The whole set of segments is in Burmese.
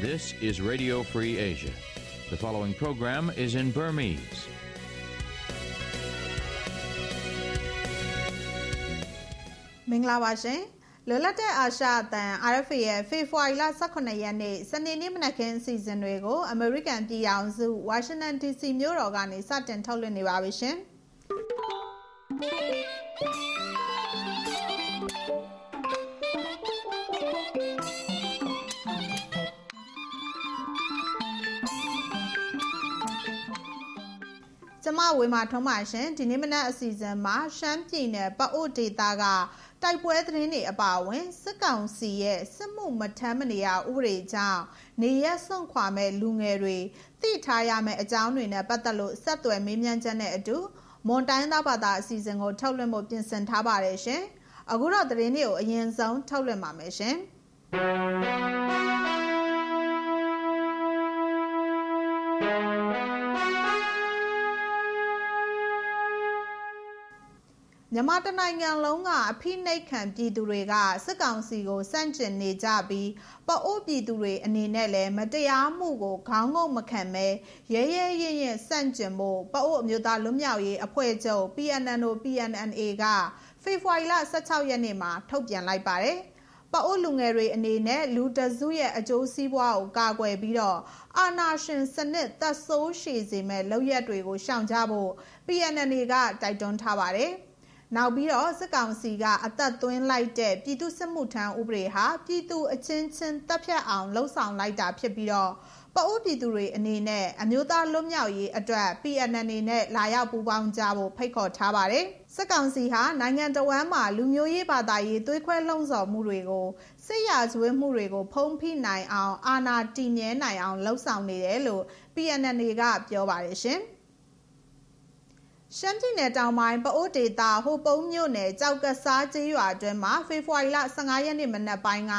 This is Radio Free Asia. The following program is in Burmese. Mingla လာပါရှင်။လွတ်လပ်တဲ့အာရှအသံ RFA ရဲ့ဖေဖော်ဝါရီလ18ရက်နေ့စနေနေ့မနက်ခင်းအစီအစဉ်တွေကို အမေရိကန်ပြည်ထောင်စုဝါရှင်တန် DC မြို့တော်ကနေစတင်ထုတ်လွှင့်နေပါပြီရှင်။ကျမဝေမာထုံးပါရှင်ဒီနေ့မနက်အစီအစဉ်မှာရှမ်းပြည်နယ်ပအိုဒေတာက တိုက်ပွဲသတင်းတွေအပါအဝင်စစ်ကောင်စီရဲ့စစ်မှုမထမ်းမနေရဥပဒေကြောင့်နေရက်စွန့်ခွာမဲ့လူငယ်တွေသိထားရမယ့်အကြောင်းတွေနဲ့ပတ်သက်လို့ဆက်သွယ်မေးမြန်းချက်နဲ့အတူမွန်တိုင်းသားဘာသာအစီအစဉ်ကိုထုတ်လွှင့်ဖို့ပြင်ဆင်ထားပါတယ်ရှင်။အခုတော့သတင်းတွေကိုအရင်ဆုံးထုတ်လွှင့်ပါမယ်ရှင်။ မြန်မာတနိုင်ငံလုံးကအဖိနှိတ်ခံပြည်သူတွေကစစ်ကောင်စီကိုစန့်ကျင်နေကြပြီးပအိုးပြည်သူတွေအနေနဲ့လည်းမတရားမှုကိုခေါင်းငုံမခံပဲရဲရဲရင်ရင်စန့်ကျင်ဖို့ပအိုးအမျိုးသားလွတ်မြောက်ရေးအဖွဲ့ချုပ် PNNO PNNA ကဖေဖော်ဝါရီလ16ရက်နေ့မှာထုတ်ပြန်လိုက်ပါတယ်။ပအိုးလူငယ်တွေအနေနဲ့လူတစုရဲ့အကျိုးစီးပွားကိုကာကွယ်ပြီးတော့အာနာရှင်စနစ်သက်ဆိုးရှည်စေမဲ့လုပ်ရက်တွေကိုရှောင်ကြဖို့ PNNA ကတိုက်တွန်းထားပါတယ်။ နောက်ပြီးတော့စစ်ကောင်စီကအသက်သွင်းလိုက်တဲ့ပြည်သူစစ်မှုထမ်းဥပဒေဟာပြည်သူအချင်းချင်းတပ်ဖြတ်အောင်လှုံ့ဆော်လိုက်တာဖြစ်ပြီးတော့ပအိုးပြည်သူတွေအနေနဲ့အမျိုးသားလွတ်မြောက်ရေးအတွက် PNN နဲ့လာရောက်ပူးပေါင်းကြဖို့ဖိတ်ခေါ်ထားပါတယ်။စစ်ကောင်စီဟာနိုင်ငံတော်ဝန်မှာလူမျိုးရေးဘာသာရေးသွေးခွဲလှုံ့ဆော်မှုတွေကိုစစ်ရာဇဝတ်မှုတွေကို ဖုံးဖိနိုင်အောင်အာဏာတည်မြဲနိုင်အောင်လှုံ့ဆော်နေတယ်လို့ PNN ကပြောပါတယ်ရှင်။ ရှမ်းပြည်နယ်တောင်ပိုင်းပအိုးဒေတာဟိုပုံးမြို့နယ်ကြောက်ကစားကျေးရွာအတွင်းမှာဖေဖော်ဝါရီလ15ရက်နေ့မနက်ပိုင်းက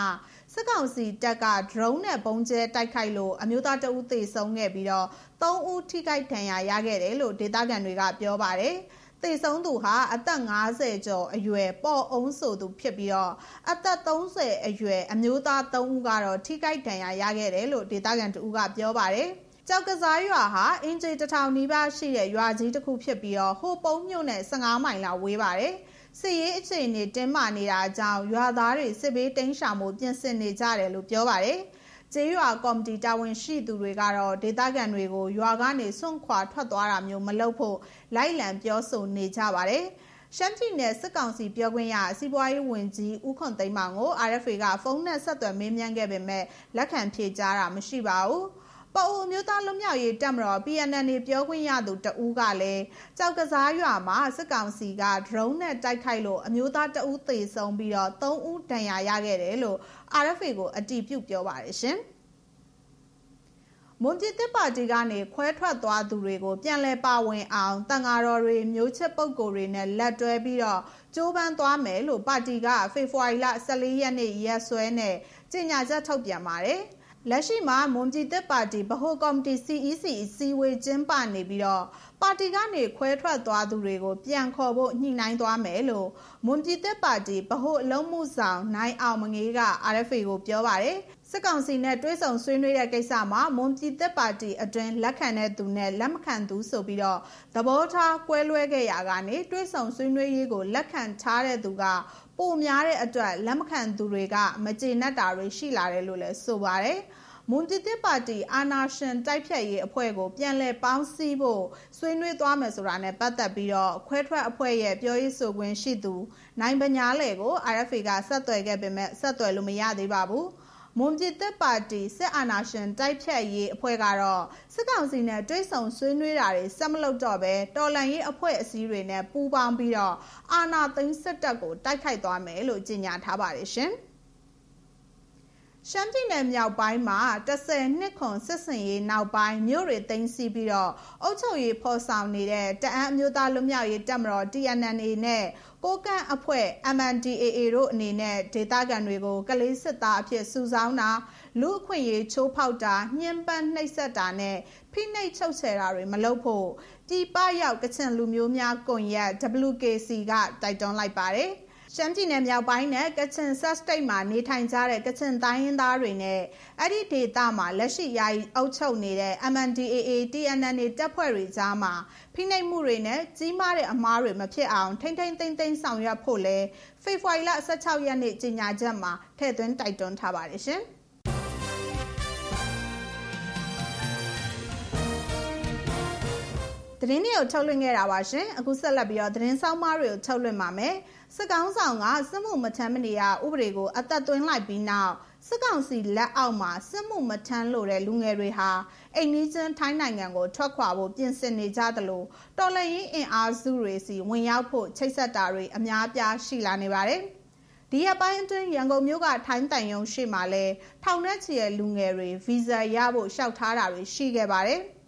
စစ်ကောင်စီတပ်က drone နဲ့ပုံကျဲတိုက်ခိုက်လို့အမျိုးသားတဦးသေဆုံးခဲ့ပြီးတော့3ဦးထိခိုက်ဒဏ်ရာရခဲ့တယ်လို့ဒေသခံတွေကပြောပါတယ်။သေဆုံးသူဟာအသက်50ကျော်အရွယ်ပေါ်အုံးဆိုသူဖြစ်ပြီးတော့အသက်30အရွယ်အမျိုးသား3ဦးကတော့ထိခိုက်ဒဏ်ရာရခဲ့တယ်လို့ဒေသခံတဦးကပြောပါတယ်။ ကြောက်ကစားရွာဟာအင်ဂျီတထောင်နီးပါးရှိတဲ့ရွာကြီးတစ်ခုဖြစ်ပြီးတော့ဟိုပုံးမြို့နဲ့15မိုင်လောက်ဝေးပါတယ်။စစ်ရေးအခြေအနေတင်းမာနေတာကြောင့်ရွာသားတွေစစ်ဘေးတိမ်းရှောင်မှုပြင်ဆင်နေကြတယ်လို့ပြောပါတယ်။ကျေးရွာကော်မတီတာဝန်ရှိသူတွေကတော့ဒေသခံတွေကိုရွာကနေစွန့်ခွာထွက်သွားတာမျိုးမလုပ်ဖို့လိုက်လံပြောဆိုနေကြပါတယ်။ရှမ်းပြည်နယ်စစ်ကောင်စီပြောခွင့်ရစီးပွားရေးဝန်ကြီးဦးခွန်သိမ်းမောင်ကို RFA ကဖုန်းနဲ့ဆက်သွယ်မေးမြန်းခဲ့ပေမဲ့လက်ခံဖြေကြားတာမရှိပါဘူး။ ပအိုမျိုးသားလွတ်မြောက်ရေးတပ်မတော် PNN ပြောခွင့်ရသူတဦးကလည်းကြောက်ကစားရွာမှာစစ်ကောင်စီက drone နဲ့တိုက်ခိုက်လို့အမျိုးသားတဦးသေဆုံးပြီးတော့3ဦးဒဏ်ရာရခဲ့တယ်လို့ RFA ကိုအတည်ပြုပြောပါတယ်ရှင်။မွန်ပြည်သစ်ပါတီကနေခွဲထွက်သွားသူတွေကိုပြန်လည်ပါဝင်အောင်တန်ဃာတော်တွေမျိုးချစ်ပုဂ္ဂိုလ်တွေနဲ့လက်တွဲပြီးတော့ကြိုးပမ်းသွားမယ်လို့ပါတီကဖေဖော်ဝါရီလ14ရက်နေ့ရက်စွဲနဲ့ကြေညာချက်ထုတ်ပြန်ပါတယ်။ လက်ရှိမှာမွန်ပြည်သက်ပါတီဗဟိုကော်မတီ CEC အစည်းအဝေးကျင်းပနေပြီးတော့ပါတီကနေခွဲထွက်သွားသူတွေကိုပြန်ခေါ်ဖို့ညှိနှိုင်းသွားမယ်လို့မွန်ပြည်သက်ပါတီဗဟိုအလုံးမှုဆောင်နိုင်အောင်မငေးက RFA ကိုပြောပါတယ်စစ်ကောင်စီနဲ့တွဲဆောင်ဆွေးနွေးတဲ့ကိစ္စမှာမွန်ပြည်သက်ပါတီအတွင်းလက်ခံတဲ့သူနဲ့လက်မခံသူဆိုပြီးတော့သဘောထားကွဲလွဲခဲ့ရာကနေတွဲဆောင်ဆွေးနွေးရေးကိုလက်ခံထားတဲ့သူက ပိုများတဲ့အတွက်လက်မခံသူတွေကမကျေနပ်တာတွေရှိလာတယ်လို့လည်းဆိုပါတယ်။မွန်တီတစ်ပါတီအာနာရှင်တိုက်ဖြတ်ရေးအဖွဲ့ကိုပြန်လည်ပေါင်းစည်းဖို့ဆွေးနွေးသွားမယ်ဆိုတာနဲ့ပတ်သက်ပြီးတော့ခွဲထွက်အဖွဲ့ရဲ့ပြောရေးဆိုခွင့်ရှိသူနိုင်ပညာလေကို RFA ကဆက်သွယ်ခဲ့ပေမဲ့ဆက်သွယ်လို့မရသေးပါဘူး။ မွန်ပြည်သက်ပါတီစစ်အာဏာရှင်တိုက်ဖြတ်ရေးအဖွဲ့ကတော့စစ်ကောင်စီနဲ့တွဲဆောင်ဆွေးနွေးတာတွေဆက်မလုပ်တော့ဘဲတော်လန်ရေးအဖွဲ့အစည်းတွေနဲ့ပူးပေါင်းပြီးတော့အာဏာသိမ်းစစ်တပ်ကိုတိုက်ခိုက်သွားမယ်လို့ကြေညာထားပါတယ်ရှင်။ ရှရှမ်းပြည်နယ်မြောက်ပိုင်းမှာ10နှစ်ခွန်စစ်စင်ရေးနောက်ပိုင်းမြို့တွေသိမ်းဆီးပြီးတော့အုပ်ချုပ်ရေးဖော်ဆောင်နေတဲ့တအန်းအမျိုးသားလူမျိုးရေးတပ်မတော် TNNA နဲ့ကိုကန့်အဖွဲ့ MNDAA တို့အနေနဲ့ဒေသခံတွေကိုကလေးစစ်သားအဖြစ်စုဆောင်းတာလူအခွင့်ရေးချိုးဖောက်တာညှဉ်းပန်းနှိပ်စက်တာနဲ့ဖိနှိပ်ချုပ်ချယ်တာတွေမလုပ်ဖို့ပြည်ပရောက်ကချင်လူမျိုးများကွန်ရက် WKC ကတိုက်တွန်းလိုက်ပါတယ်။ ရှမ်းပြည်နယ်မြောက်ပိုင်းနဲ့ကချင်ဆက်စတိတ်မှာနေထိုင်ကြတဲ့ကချင်တိုင်းရင်းသားတွေနဲ့အဲ့ဒီဒေသမှာလက်ရှိယာယီအုပ်ချုပ်နေတဲ့ MNDAA TNNA တပ်ဖွဲ့တွေကြားမှာဖိနှိပ်မှုတွေနဲ့ကြီးမားတဲ့အမားတွေမဖြစ်အောင်ထိမ့်ထိမ့်သိမ့်သိမ့်ဆောင်ရွက်ဖို့လဲဖေဖော်ဝါရီလ16ရက်နေ့ကြေညာချက်မှာထည့်သွင်းတိုက်တွန်းထားပါတယ်ရှင်။သတင်းတွေကိုထုတ်လွှင့်ခဲ့တာပါရှင်အခုဆက်လက်ပြီးတော့သတင်းဆောင်မတွေကိုထုတ်လွှင့်ပါမယ် စစ်ကောင်ဆောင်ကစစ်မှုမထမ်းမနေရဥပဒေကိုအသက်သွင်းလိုက်ပြီးနောက်စစ်ကောင်စီလက်အောက်မှာစစ်မှုမထမ်းလို့တဲ့လူငယ်တွေဟာအိမ်နီးချင်းထိုင်းနိုင်ငံကိုထွက်ခွာဖို့ပြင်ဆင်နေကြသလိုတော်လှန်ရေးအင်အားစုတွေစီဝင်ရောက်ဖို့ချိတ်ဆက်တာတွေအများအပြားရှိလာနေပါတယ်ဒီရက်ပိုင်းအတွင်းရန်ကုန်မြို့ကထိုင်းတန်ယုံရှိမှလဲထောင်နဲ့ချီတဲ့လူငယ်တွေဗီဇာရဖို့လျှောက်ထားတာတွေရှိခဲ့ပါတယ်။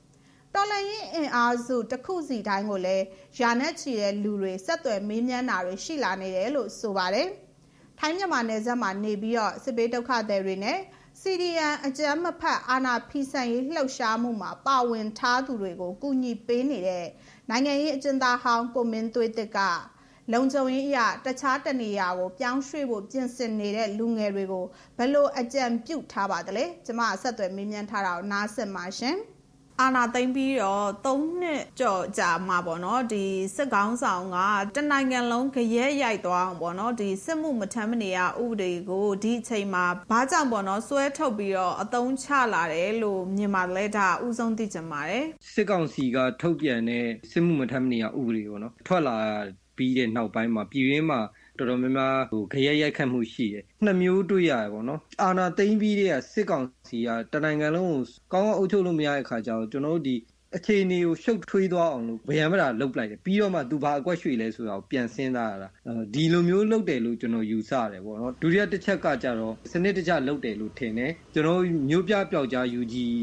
တော်လှန်ရေးအင်အားစုတစ်ခုစီတိုင်းကိုလည်းယာနဲ့ချီတဲ့လူတွေဆက်သွယ်မေးမြန်းတာတွေရှိလာနေတယ်လို့ဆိုပါတယ်။ထိုင်းမြန်မာနယ်စပ်မှာနေပြီးတော့စစ်ပေးဒုက္ခသည်တွေနဲ့ CDN အကြမ်းမဖက်အာဏာဖီဆန်ရေးလှုပ်ရှားမှုမှာပါဝင်ထားသူတွေကိုကူညီပေးနေတဲ့နိုင်ငံရေးအကျဉ်းသားဟောင်းကိုမင်းသွေးတစ်ကလုံခြုံရေးအရာတခြားတနေရာကိုပြောင်းရွှေ့ဖို့ပြင်ဆင်နေတဲ့လူငယ်တွေကိုဘလို့အကြံပြုထားပါသလဲကျမအဆက်အသွယ်မေးမြန်းထားတာကိုနားဆင်ပါရှင်။ အာနာသိမ့်ပြီးတော့၃နှစ်ကြော်ကြာမှာပေါ့နော်ဒီစစ်ကောင်းဆောင်ကတနိုင်ငံလုံးကြရဲရိုက်သွားအောင်ပေါ့နော်ဒီစစ်မှုမထမ်းမနေရဥပဒေကိုဒီအချိန်မှာဘာကြောင့်ပေါ့နော်စွဲထုတ်ပြီးတော့အသုံးချလာတယ်လို့မြင်ပါလဲဒါဥဆုံးသိချင်ပါတယ်စစ်ကောင်စီကထုတ်ပြန်တဲ့စစ်မှုမထမ်းမနေရဥပဒေပေါ့နော်ထွက်လာပြီးတဲ့နောက်ပိုင်းမှာပြည်ရင်းမှာ တော်တော်များများဟိုခရက်ရိုက်ခတ်မှုရှိတယ်နှစ်မျိုးတွေ့ရတယ်ပေါ့နော်အာနာသိမ့်ပြီးတဲ့စစ်ကောင်စီကတနိုင်ငံလုံးကိုကောင်းကောင်းအုပ်ချုပ်လို့မရတဲ့ခါကျတော့ကျွန်တော်တို့ဒီအခြေအနေကိုရှုပ်ထွေးသွားအောင်လို့ဗယံမတာလုတ်လိုက်တယ်ပြီးတော့မှသူဘာအကွက်ရွှေ့လဲဆိုတာကိုပြန်စဉ်းစားရတာဒီလိုမျိုးလုတ်တယ်လို့ကျွန်တော်ယူဆတယ်ပေါ့နော်ဒုတိယတစ်ချက်ကကြတော့စနစ်တကျလုတ်တယ်လို့ထင်တယ်ကျွန်တော်မျိုးပြပျောက်ကြားယူကြီး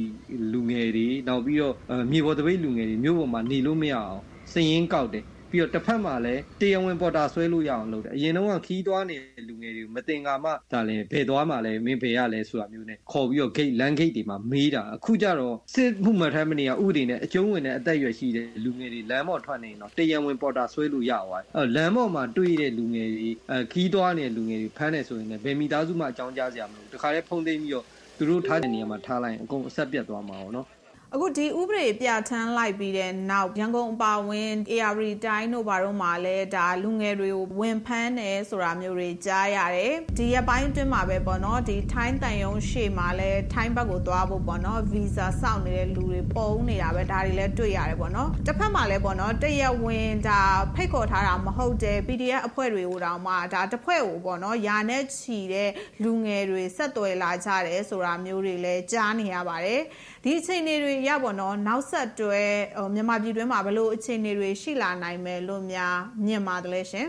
လူငယ်တွေနောက်ပြီးတော့မြေပေါ်တပိတ်လူငယ်တွေမျိုးပေါ်မှာနေလို့မရအောင်စည်ရင်းကောက်တယ် ပြီးတော့တစ်ဖက်မှာလည်းတရားဝင်ပေါ်တာဆွဲလို့ရအောင်လုပ်တယ်အရင်တော့ခီးသွားနေတဲ့လူငယ်တွေကိုမတင်ကာမှဒါလည်းဘယ်သွားမှလည်းမင်းဘယ်ရလဲဆိုတာမျိုးနဲ့ခေါ်ပြီးတော့ gate land gate တွေမှာမေးတာအခုကျတော့စစ်မှုမှတ်ထမ်းမနေရဥပဒေနဲ့အကျုံးဝင်တဲ့အသက်အရွယ်ရှိတဲ့လူငယ်တွေလမ်းပေါ်ထွက်နေတော့တရားဝင်ပေါ်တာဆွဲလို့ရသွားတယ်အဲလမ်းပေါ်မှာတွေ့တဲ့လူငယ်တွေအဲခီးသွားနေတဲ့လူငယ်တွေဖမ်းနေဆိုရင်လည်းဘယ်မိသားစုမှအကြောင်းကြားစရာမလိုတခါလေးဖုံးသိမ်းပြီးတော့သူတို့ထားတဲ့နေရာမှာထားလိုက်ရင်အကုန်အဆက်ပြတ်သွားမှာပေါ့နော် အခုဒီဥပဒေပြဋ္ဌာန်းလိုက်ပြီးတဲ့နောက်ရန်ကုန်အပါအဝင် AR တိုင်းတို့ဘာတို့မှာလည်းဒါလူငယ်တွေကိုဝင်ဖမ်းတယ်ဆိုတာမျိုးတွေကြားရတယ်ဒီရက်ပိုင်းအတွင်းမှာပဲပေါ့နော်ဒီထိုင်းတန်ယုံရှေ့မှာလည်းထိုင်းဘက်ကိုသွားဖို့ပေါ့နော်ဗီဇာစောင့်နေတဲ့လူတွေပုံနေတာပဲဒါတွေလည်းတွေ့ရတယ်ပေါ့နော်တစ်ဖက်မှာလည်းပေါ့နော်တရက်ဝင်ဒါဖိတ်ခေါ်ထားတာမဟုတ်တဲ့ PDF အဖွဲ့တွေကိုတောင်မှဒါတစ်ဖွဲ့ကိုပေါ့နော်ယာနဲ့ချီတဲ့လူငယ်တွေဆက်သွယ်လာကြတယ်ဆိုတာမျိုးတွေလည်းကြားနေရပါတယ်ဒီအခြေအနေတွေရပါတော့နောက်ဆက်တွဲဟိုမြန်မာပြည်တွင်းမှာဘလို့အခြေအနေတွေရှိလာနိုင်မယ်လို့များမြင်ပါတယ်ရှင်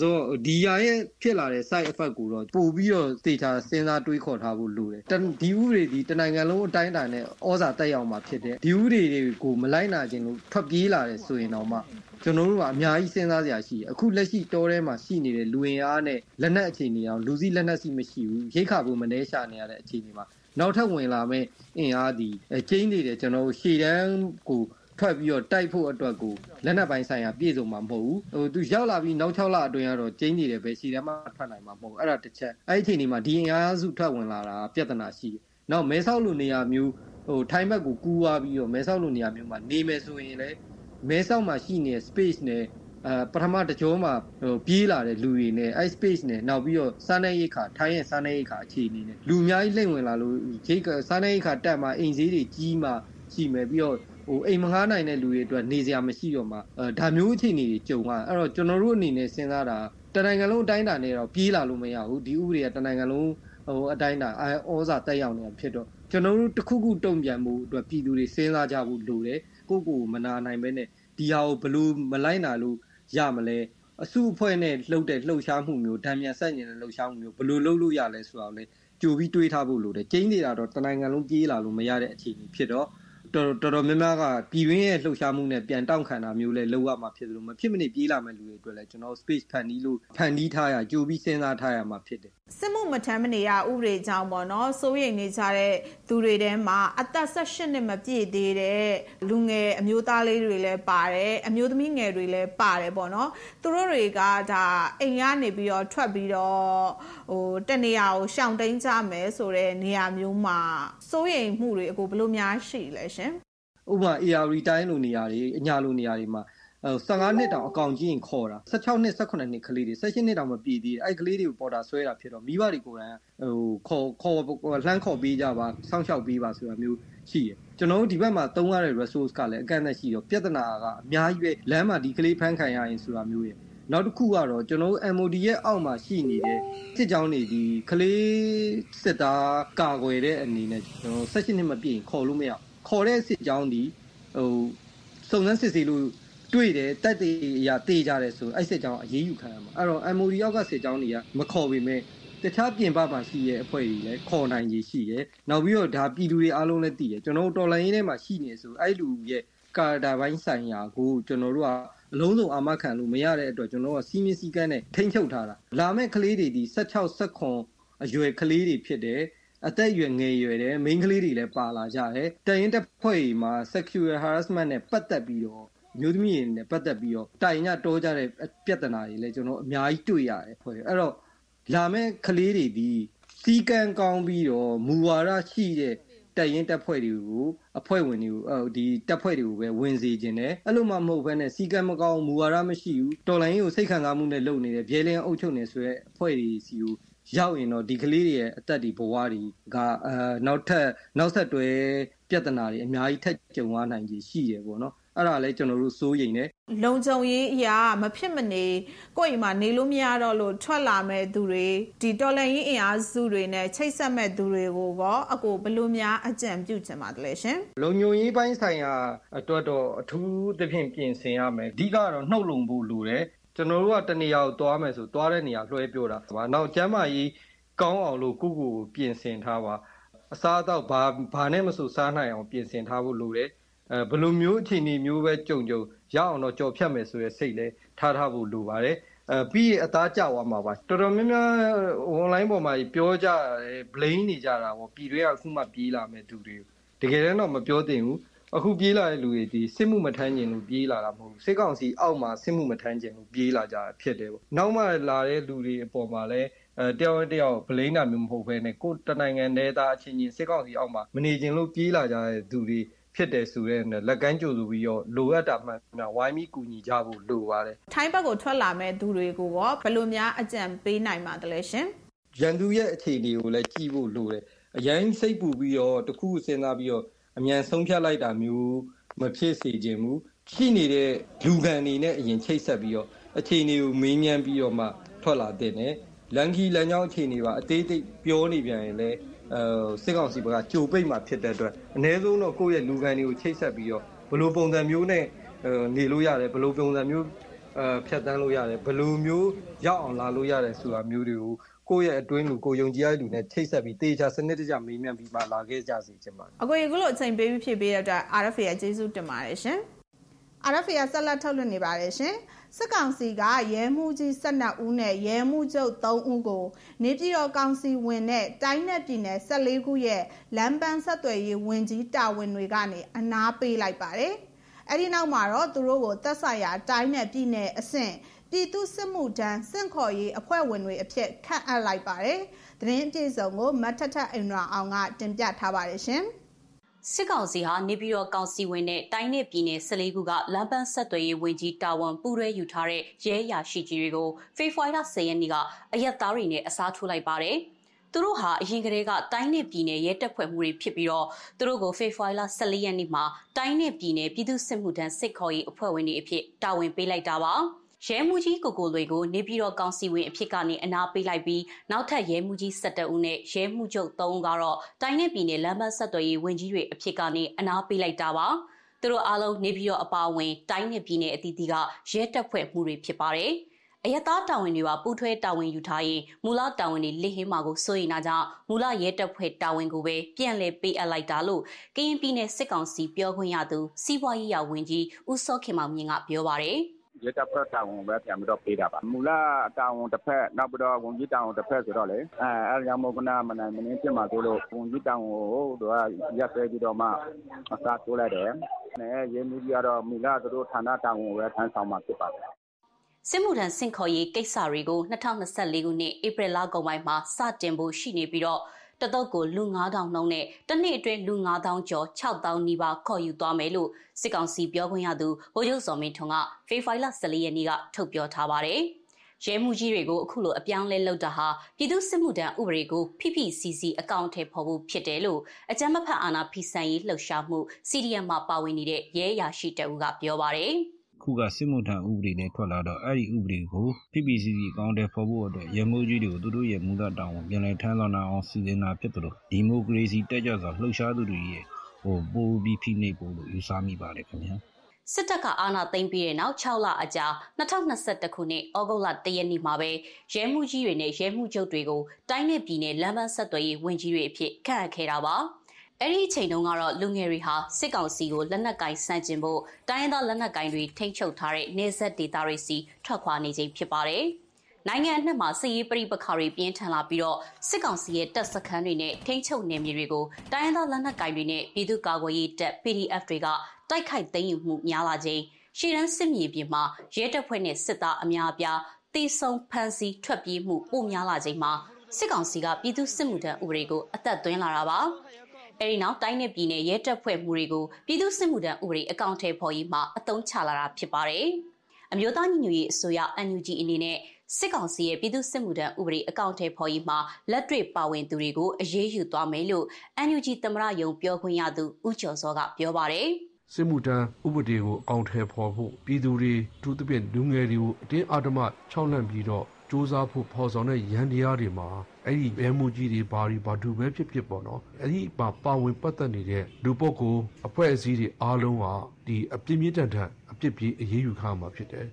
ဆိုဒီရရဲ့ဖြစ်လာတဲ့ side effect ကိုတော့ပို့ပြီးတော့တေချာစဉ်းစားတွေးခေါ်ထားဖို့လိုတယ်ဒီဥပဒေဒီတနိုင်ငံလုံးအတိုင်းအတာနဲ့ဩဇာတက်ရောက်မှာဖြစ်တယ်ဒီဥပဒေတွေကိုမလိုက်နာခြင်းလို့ထွက်ပြေးလာတယ်ဆိုရင်တော့မှကျွန်တော်တို့ကအများကြီးစဉ်းစားစရာရှိတယ်အခုလက်ရှိတောထဲမှာရှိနေတဲ့လူဝင်အားနဲ့လက်နက်အခြေအနေအောင်လူစည်းလက်နက်စီမရှိဘူးရိတ်ခါဖို့မနှဲရှာနေရတဲ့အခြေအနေမှာ နောက်ထပ်ဝင်လာမယ့်အင်အားဒီကျင်းနေတယ်ကျွန်တော်တို့ရှေ့တန်းကိုထွက်ပြီးတော့တိုက်ဖို့အတွက်ကိုလက်နက်ပိုင်းဆိုင်ရာပြည့်စုံမှာမဟုတ်ဘူးဟိုသူရောက်လာပြီးနောက်6လအတွင်းကတော့ကျင်းနေတယ်ပဲရှေ့တန်းမှာထွက်နိုင်မှာမဟုတ်အဲ့ဒါတစ်ချက်အဲ့ဒီအချိန်ဒီမှာဒီအင်အားစုထွက်ဝင်လာတာပြဿနာရှိတယ်နောက်မဲဆောက်လိုနေရာမျိုးဟိုထိုင်းဘက်ကိုကူးသွားပြီးတော့မဲဆောက်လိုနေရာမျိုးမှာနေမယ်ဆိုရင်လည်းမဲဆောက်မှာရှိနေတဲ့ space နဲ့ အဲပထမတကြောမှာဟိုပြေးလာတဲ့လူတွေနဲ့ ice space နဲ့နောက်ပြီးတော့စားနေရိတ်ခါထိုင်းရဲ့စားနေရိတ်ခါအခြေအနေနဲ့လူအများကြီးလိမ့်ဝင်လာလို့ရိတ်စားနေရိတ်ခါတက်မှာအိမ်ဈေးတွေကြီးမှရှိမယ်ပြီးတော့ဟိုအိမ်မငားနိုင်တဲ့လူတွေအတွက်နေစရာမရှိတော့မှအဲဒါမျိုးအခြေအနေတွေကြုံရအဲ့တော့ကျွန်တော်တို့အနေနဲ့စဉ်းစားတာတနိုင်ငံလုံးအတိုင်းအတာနဲ့တော့ပြေးလာလို့မရဘူးဒီဥပဒေကတနိုင်ငံလုံးဟိုအတိုင်းအတာဩဇာတက်ရောက်နေတာဖြစ်တော့ကျွန်တော်တို့တခုခုတုံ့ပြန်မှုအတွက်ပြည်သူတွေစဉ်းစားကြဖို့လိုတယ်ကိုကိုမနာနိုင်ပဲနဲ့ဒီဟာကိုဘလို့မလိုက်နာလို့ ရမလဲအစုအဖွဲ့နဲ့လှုပ်တဲ့လှုပ်ရှားမှုမျိုးဓာမြန်ဆက်ညင်တဲ့လှုပ်ရှားမှုမျိုးဘယ်လိုလုပ်လို့ရလဲဆိုတော့လေကြိုပြီးတွေးထားဖို့လိုတယ်ကျင်းနေတာတော့တနိုင်ငံလုံးပြေးလာလို့မရတဲ့အခြေအနေဖြစ်တော့ တော်တော်တော်များများက ပြည်တွင်းရဲ့လှုပ်ရှားမှုနဲ့ ပြန်တောင့်ခံတာမျိုးလဲလုပ်ရမှာဖြစ်သလို မဖြစ်မနေပြေးလာမဲ့လူတွေအတွက်လည်း ကျွန်တော် space ဖန်တီးလို့ ဖန်တီးထားရ ကြိုပြီးစဉ်းစားထားရမှာ ဖြစ်တယ် စစ်မှုမထမ်းမနေရ ဥပဒေကြောင့်ပေါ့နော် စိုးရိမ်နေကြတဲ့သူတွေထဲမှာ အသက်18နှစ် မပြည့်သေးတဲ့ လူငယ်အမျိုးသားလေးတွေလည်းပါတယ် အမျိုးသမီးငယ်တွေလည်း ပါတယ်ပေါ့နော် သူတို့တွေကဒါအိမ်ကနေပြီးတော့ ထွက်ပြီးတော့ဟိုတနေရာကို ရှောင်တိန်ကြမယ်ဆိုတဲ့ နေရာမျိုးမှာစိုးရိမ်မှုတွေအကိုဘယ်လိုများရှိလဲရှင်ဥပမာ AR တိုင်းလိုနေရာတွေအညာလိုနေရာတွေမှာ15နှစ်တောင်အကောင်ကြီးရင်ခေါ်တာ16နှစ်18နှစ်ကလေးတွေ18နှစ်တောင်မပြည့်သေးအဲ့ကလေးတွေကိုပေါ်တာဆွဲတာဖြစ်တော့မိဘတွေကိုယ်တိုင်ဟိုခေါ်ခေါ်လှမ်းခေါ်ပေးကြပါစောင့်ရှောက်ပေးပါဆိုတာမျိုးရှိတယ်ကျွန်တော်တို့ဒီဘက်မှာသုံးရတဲ့ resource ကလည်းအကန့်အသတ်ရှိတော့ပြဿနာကအများကြီးပဲလမ်းမှာဒီကလေးဖမ်းခံရရင်ဆိုတာမျိုးရယ် နောက်တစ်ခုကတော့ကျွန်တော်တို့ MOD ရဲ့အောက်မှာရှိနေတဲ့စစ်ကြောင်းတွေဒီကလေးစစ်သားကာကွယ်တဲ့အနေနဲ့ကျွန်တော်16နှစ်မပြည့်ရင်ခေါ်လို့မရခေါ်တဲ့စစ်ကြောင်းဒီဟိုစုံစမ်းစစ်ဆေးလို့တွေ့တယ်တက်တေအရာတေးကြတယ်ဆိုအဲ့စစ်ကြောင်းအရေးယူခံရမှာအဲ့တော့ MOD အောက်ကစစ်ကြောင်းတွေကမခေါ်ပေမဲ့တခြားပြင်ပမှာရှိရဲ့အဖွဲ့တွေလည်းခေါ်နိုင်ကြီးရှိတယ်နောက်ပြီးတော့ဒါပြည်သူတွေအားလုံးလည်းသိတယ်ကျွန်တော်တို့တော်လိုင်းရင်းထဲမှာရှိနေဆိုအဲ့လူရဲ့ကာတာပိုင်းဆိုင်ရာကိုကျွန်တော်တို့က အလုံးစုံအာမခံလို့မရတဲ့အတွက်ကျွန်တော်တို့ကစီးမင်းစည်းကမ်းနဲ့ထိမ့်ချုပ်ထားတာလာမဲ့ကလေးတွေဒီ16 19အရွယ်ကလေးတွေဖြစ်တယ်အသက်အရွယ်ငယ်ရွယ်တဲ့ main ကလေးတွေလည်းပါလာကြတယ်တရင်တက်ဖွဲ့မှာ sexual harassment နဲ့ပတ်သက်ပြီးတော့မျိုးသမီးတွေနဲ့ပတ်သက်ပြီးတော့တိုင်ညတောကြတဲ့ပြဿနာတွေလည်းကျွန်တော်အများကြီးတွေ့ရတယ်ဖွဲ့အဲ့တော့လာမဲ့ကလေးတွေဒီစီကံကောင်းပြီးတော့မူဝါဒရှိတဲ့ တက်ရင်တက်ဖွဲ့တွေကိုအဖွဲ့ဝင်တွေကိုဒီတက်ဖွဲ့တွေကိုပဲဝင်စေခြင်းနဲ့အဲ့လိုမှမဟုတ်ဘဲနဲ့စီကံမကောင်းမူဝါဒမရှိဘူးတော်လိုင်းကိုစိတ်ခံစားမှုနဲ့လုပ်နေတဲ့ဗျဲလင်းအုပ်ချုပ်နေဆိုတဲ့အဖွဲ့တွေစီကိုရောက်ရင်တော့ဒီကလေးတွေရဲ့အသက်ဒီဘဝတွေကအဲနောက်ထပ်နောက်ဆက်တွဲပြဿနာတွေအများကြီးထက်ကြုံရနိုင်ကြီးရှိတယ်ပေါ့နော် အဲ့ဒါလည်းကျွန်တော်တို့စိုးရိမ်တယ်လုံခြုံရေးအရာမဖြစ်မနေကိုယ့်အိမ်မှာနေလို့မရတော့လို့ထွက်လာမဲ့သူတွေဒီတော်လန်ရေးအင်အားစုတွေနဲ့ချိတ်ဆက်မဲ့သူတွေကိုရောအကိုဘလို့များအကြံပြုချင်ပါတယ်ရှင်လုံခြုံရေးပိုင်းဆိုင်ရာအတွက်တော့အထူးသဖြင့်ပြင်ဆင်ရမယ်အဓိကတော့နှုတ်လုံဖို့လိုတယ်ကျွန်တော်တို့ကတနေရာကိုသွားမယ်ဆိုသွားတဲ့နေရာလွှဲပြောတာပါနောက်ကျမ်းမာရေးကောင်းအောင်လို့ကိုကိုကိုပြင်ဆင်ထားပါအစားအသောက်ဘာဘာနဲ့မဆိုစားနိုင်အောင်ပြင်ဆင်ထားဖို့လိုတယ် အဲဘယ်လိုမျိုးအခြေအနေမျိုးပဲကြုံကြုံရအောင်တော့ကြော်ဖြတ်မယ်ဆိုရယ်စိတ်လဲထားထားဖို့လိုပါတယ်အဲပြီးရင်အသားကျသွားမှာပါတော်တော်များများ online ပေါ်မှာပြောကြတယ် blame နေကြတာပေါ့ပြည်တွေကအခုမှပြေးလာမဲ့သူတွေတကယ်တော့မပြောသင့်ဘူးအခုပြေးလာတဲ့လူတွေဒီစစ်မှုမထမ်းကျင်လို့ပြေးလာတာမဟုတ်ဘူးစစ်ကောင်စီအောက်မှာစစ်မှုမထမ်းကျင်လို့ပြေးလာကြတာဖြစ်တယ်ပေါ့နောက်မှလာတဲ့လူတွေအပေါ်မှာလည်းအဲတယောက်တယောက်ဗလိန်းတာမျိုးမဟုတ်ဘဲနဲ့ကိုတနိုင်ငံတည်းသားအချင်းချင်းစစ်ကောင်စီအောက်မှာမနေကျင်လို့ပြေးလာကြတဲ့သူတွေ ဖြစ်တယ်ဆိုတဲ့လက်ကမ်းကြိုဆိုပြီးတော့လိုအပ်တာမှများဝိုင်းပြီးကူညီကြဖို့လိုပါတယ်ထိုင်းဘက်ကိုထွက်လာမဲ့သူတွေကိုရောဘယ်လိုများအကြံပေးနိုင်မှာတလဲရှင်ရန်သူရဲ့အခြေအနေကိုလည်းကြည့်ဖို့လိုတယ်အရင်စိတ်ပူပြီးတော့တခုစဉ်းစားပြီးတော့အမြန်ဆုံးဖြတ်လိုက်တာမျိုးမဖြစ်စေခြင်းမူရှိနေတဲ့လူကန်တွေနဲ့အရင်ချိတ်ဆက်ပြီးတော့အခြေအနေကိုမေးမြန်းပြီးတော့မှထွက်လာတဲ့နဲ့လန်ကီလန်ကြောင်းအခြေအနေပါအသေးသေးပြောနေပြန်ရင်လည်းအဲ စစ်ကောင်စီဘက်ကကြိုပိတ်မှဖြစ်တဲ့အတွက်အ ਨੇ ဆုံးတော့ကိုယ့်ရဲ့လူကန်တွေကိုချိတ်ဆက်ပြီးတော့ဘယ်လိုပုံစံမျိုးနဲ့နေလို့ရတယ်ဘယ်လိုပုံစံမျိုးအဲဖြတ်တန်းလို့ရတယ်ဘယ်လိုမျိုးရောက်အောင်လာလို့ရတယ်ဆိုတာမျိုးတွေကိုကိုယ့်ရဲ့အတွင်းလူကိုယုံကြည်ရတဲ့လူနဲ့ချိတ်ဆက်ပြီးတေချာစနစ်တကျမေးမြန်းပြီးမှလာခဲ့ကြစီချင်ပါတယ်အကိုရေကလို့အချိန်ပေးပြီးဖြစ်ပေးတဲ့အတွက် RFA ရဲ့ကျေးဇူးတင်ပါတယ်ရှင် RFA ကဆက်လက်ထုတ်လွှင့်နေပါတယ်ရှင် စစ်ကောင်စီကရဲမှုကြီး12ဦးနဲ့ရဲမှုချုပ်3ဦးကိုနေပြည်တော်ကောင်စီဝင်တဲ့တိုင်းနယ်ပြည်နယ်14ခုရဲ့လမ်းပန်းဆက်သွယ်ရေးဝင်ကြီးတာဝန်တွေကနေအနားပေးလိုက်ပါတယ်။အဲဒီနောက်မှာတော့သူတို့ကိုသက်ဆိုင်ရာတိုင်းနယ်ပြည်နယ်အဆင့်ပြည်သူစစ်မှုထမ်းစင့်ခေါ်ရေးအဖွဲ့ဝင်တွေအဖြစ်ခန့်အပ်လိုက်ပါတယ်။သတင်းအပြည့်စုံကိုမတ်ထထအိမ်ရာအောင်ကတင်ပြထားပါတယ်ရှင်။ စစ်ကောင်စီဟာနေပြည်တော်ကောင်စီဝင်တဲ့တိုင်းနယ်ပြည်နယ်14ခုကလမ်းပန်းဆက်သွယ်ရေးဝင်ကြီးတာဝန်ပူးရဲယူထားတဲ့ရဲရရှိကြီးတွေကိုဖေဖော်ဝါရီလ10ရက်နေ့ကအရက်သားတွေနဲ့အစားထိုးလိုက်ပါတယ်။သူတို့ဟာအရင်ကတည်းကတိုင်းနယ်ပြည်နယ်ရဲတပ်ဖွဲ့မှုတွေဖြစ်ပြီးတော့သူတို့ကိုဖေဖော်ဝါရီလ14ရက်နေ့မှာတိုင်းနယ်ပြည်နယ်ပြည်သူ့စစ်မှုထမ်းစစ်ခေါ်ရေးအဖွဲ့ဝင်တွေအဖြစ်တာဝန်ပေးလိုက်တာပါ။ ရဲမှုကြီးကိုကိုလွေကိုနေပြည်တော်ကောင်စီဝင်အဖြစ်ကနေအနာပေးလိုက်ပြီးနောက်ထပ်ရဲမှုကြီး17ဦးနဲ့ရဲမှုချုပ်3ဦးကတော့တိုင်းနယ်ပြည်နယ်လမ်းမဆက်သွယ်ရေးဝင်ကြီးတွေအဖြစ်ကနေအနာပေးလိုက်တာပါသူတို့အားလုံးနေပြည်တော်အပါအဝင်တိုင်းနယ်ပြည်နယ်အသီးသီးကရဲတပ်ဖွဲ့မှုတွေဖြစ်ပါတယ်အယက်သားတာဝန်တွေပါပူးထွဲတာဝန်ယူထားရင်မူလတာဝန်တွေလစ်ဟင်းမှာကိုစိုးရိမ်တာကြောင့်မူလရဲတပ်ဖွဲ့တာဝန်ကိုပဲပြန်လည်ပေးအပ်လိုက်တာလို့ကရင်ပြည်နယ်စစ်ကောင်စီပြောခွင့်ရသူစီးပွားရေးရာဝန်ကြီးဦးစောခင်မောင်မြင့်ကပြောပါတယ် ရဲတပ်ဖွဲ့တာဝန်ပဲပြန်ပြီးတော့ပေးတာပါမူလတာဝန်တစ်ဖက်နောက်ပြီးတော့ဝန်ကြီးတာဝန်တစ်ဖက်ဆိုတော့လေအဲအဲကြောင့်မို့ကနာမနိုင်မင်းဖြစ်မှာတို့လို့ဝန်ကြီးတာဝန်ကိုတို့ကရက်ဆွဲပြီးတော့မှအစားထိုးလိုက်တယ်နဲ့ရဲမှုကြီးကတော့မူလတို့ဌာနတာဝန်ကိုပဲထမ်းဆောင်မှာဖြစ်ပါတယ်စစ်မှုထမ်းစင်ခေါ်ရေးကိစ္စတွေကို2024ခုနှစ်ဧပြီလကုန်ပိုင်းမှာစတင်ဖို့ရှိနေပြီးတော့ တတုတ်ကိုလူ9000နှုန်းနဲ့တစ်နှစ်အတွင်းလူ9000ကျော်6000နီးပါးခေါ်ယူသွားမယ်လို့စစ်ကောင်စီပြောခွင့်ရသူဗိုလ်ချုပ်စော်မင်းထွန်းကဖေဖိုင်လာ14ရက်နေ့ကထုတ်ပြောထားပါတယ်။ရဲမှုကြီးတွေကိုအခုလိုအပြောင်းလဲလုပ်တာဟာပြည်သူစစ်မှုထမ်းဥပဒေကို PPCC အကောင့်ထဲပေါ်ဖို့ဖြစ်တယ်လို့အကြမ်းမဖက်အာဏာဖီဆန်ရေးလှုပ်ရှားမှု CDM မှာပါဝင်နေတဲ့ရဲအရာရှိတအူးကပြောပါတယ်။ ခုကစစ်မှုထမ်းဥပဒေနဲ့ထွက်လာတော့အဲ့ဒီဥပဒေကို PPCC အကောင့်ထဲပေါ်ဖို့အတွက်ရမိုးကြီးတွေကိုသူတို့ရဲ့မူလတောင်းကိုပြန်လည်ထမ်းဆောင်နိုင်အောင်စီစဉ်တာဖြစ်တယ်လို့ဒီမိုကရေစီတက်ကြွစွာလှုပ်ရှားသူတွေရဲ့ဟိုပိုးပြီးဖိနှိပ်ဖို့လို့ယူဆမိပါတယ်ခင်ဗျာစစ်တပ်ကအာဏာသိမ်းပြီးတဲ့နောက်6လအကြာ2021ခုနှစ်ဩဂုတ်လ1ရက်နေ့မှာပဲရဲမှုကြီးတွေနဲ့ရဲမှုချုပ်တွေကိုတိုင်းနယ်ပြည်နယ်လမ်းမဆက်သွယ်ရေးဝန်ကြီးတွေအဖြစ်ခန့်အပ်ခဲ့တာပါ။ အဲ့ဒီအချိန်တုန်းကတော့လူငယ်တွေဟာစစ်ကောင်စီကိုလက်နက်ကင်ဆန့်ကျင်ဖို့တိုင်းရင်းသားလက်နက်ကင်တွေထိန်းချုပ်ထားတဲ့နေဆက်ဒေသတွေစီထွက်ခွာနေခြင်းဖြစ်ပါတယ်။နိုင်ငံအနှံ့မှာစစ်ရေးပဋိပက္ခတွေပြင်းထန်လာပြီးတော့စစ်ကောင်စီရဲ့တပ်စခန်းတွေနဲ့ထိန်းချုပ်နယ်မြေတွေကိုတိုင်းရင်းသားလက်နက်ကင်တွေနဲ့ပြည်သူ့ကာကွယ်ရေးတပ် PDF တွေကတိုက်ခိုက်သိမ်းယူမှုများလာခြင်းရှီရန်စစ်မြေပြင်မှာရဲတပ်ဖွဲ့နဲ့စစ်သားအများအပြားတေဆုံဖမ်းဆီးထွက်ပြေးမှုပိုများလာခြင်းမှာစစ်ကောင်စီကပြည်သူစစ်မှုထမ်းဥပဒေကိုအသက်သွင်းလာတာပါ။ အဲဒီနောက်တိုင်းနယ်ပြည်နယ်ရဲတပ်ဖွဲ့မှုတွေကိုပြည်သူ့စစ်မှုထမ်းဥပဒေအကောင့်ထဲပေါ်ရေးမှာအသုံးချလာတာဖြစ်ပါတယ်။အမျိုးသားညီညွတ်ရေးအစိုးရ NUG အနေနဲ့စစ်ကောင်စီရဲ့ပြည်သူ့စစ်မှုထမ်းဥပဒေအကောင့်ထဲပေါ်ရေးမှာလက်တွေ့ပါဝင်သူတွေကိုအရေးယူသွားမယ်လို့ NUG သမရယုံပြောခွင့်ရသူဦးကျော်စောကပြောပါတယ်။စစ်မှုထမ်းဥပဒေကိုအကောင့်ထဲပေါ်ဖို့ပြည်သူတွေတူသဖြင့်လူငယ်တွေကိုအတင်းအဓမ္မခြောက်လှန့်ပြီးတော့ စူးစမ်းဖို့ဖော်ဆောင်တဲ့ရန်တရားတွေမှာအဲ့ဒီဘဲမှုကြီးတွေဘာတွေဘာတူပဲဖြစ်ဖြစ်ပေါ့နော်အဲ့ဒီမှာပါဝင်ပတ်သက်နေတဲ့လူပုဂ္ဂိုလ်အဖွဲ့အစည်းတွေအားလုံးကဒီအပြစ်မြင့်တန်ထန်အပြစ်ပြေးအရေးယူခါမှာဖြစ်တယ်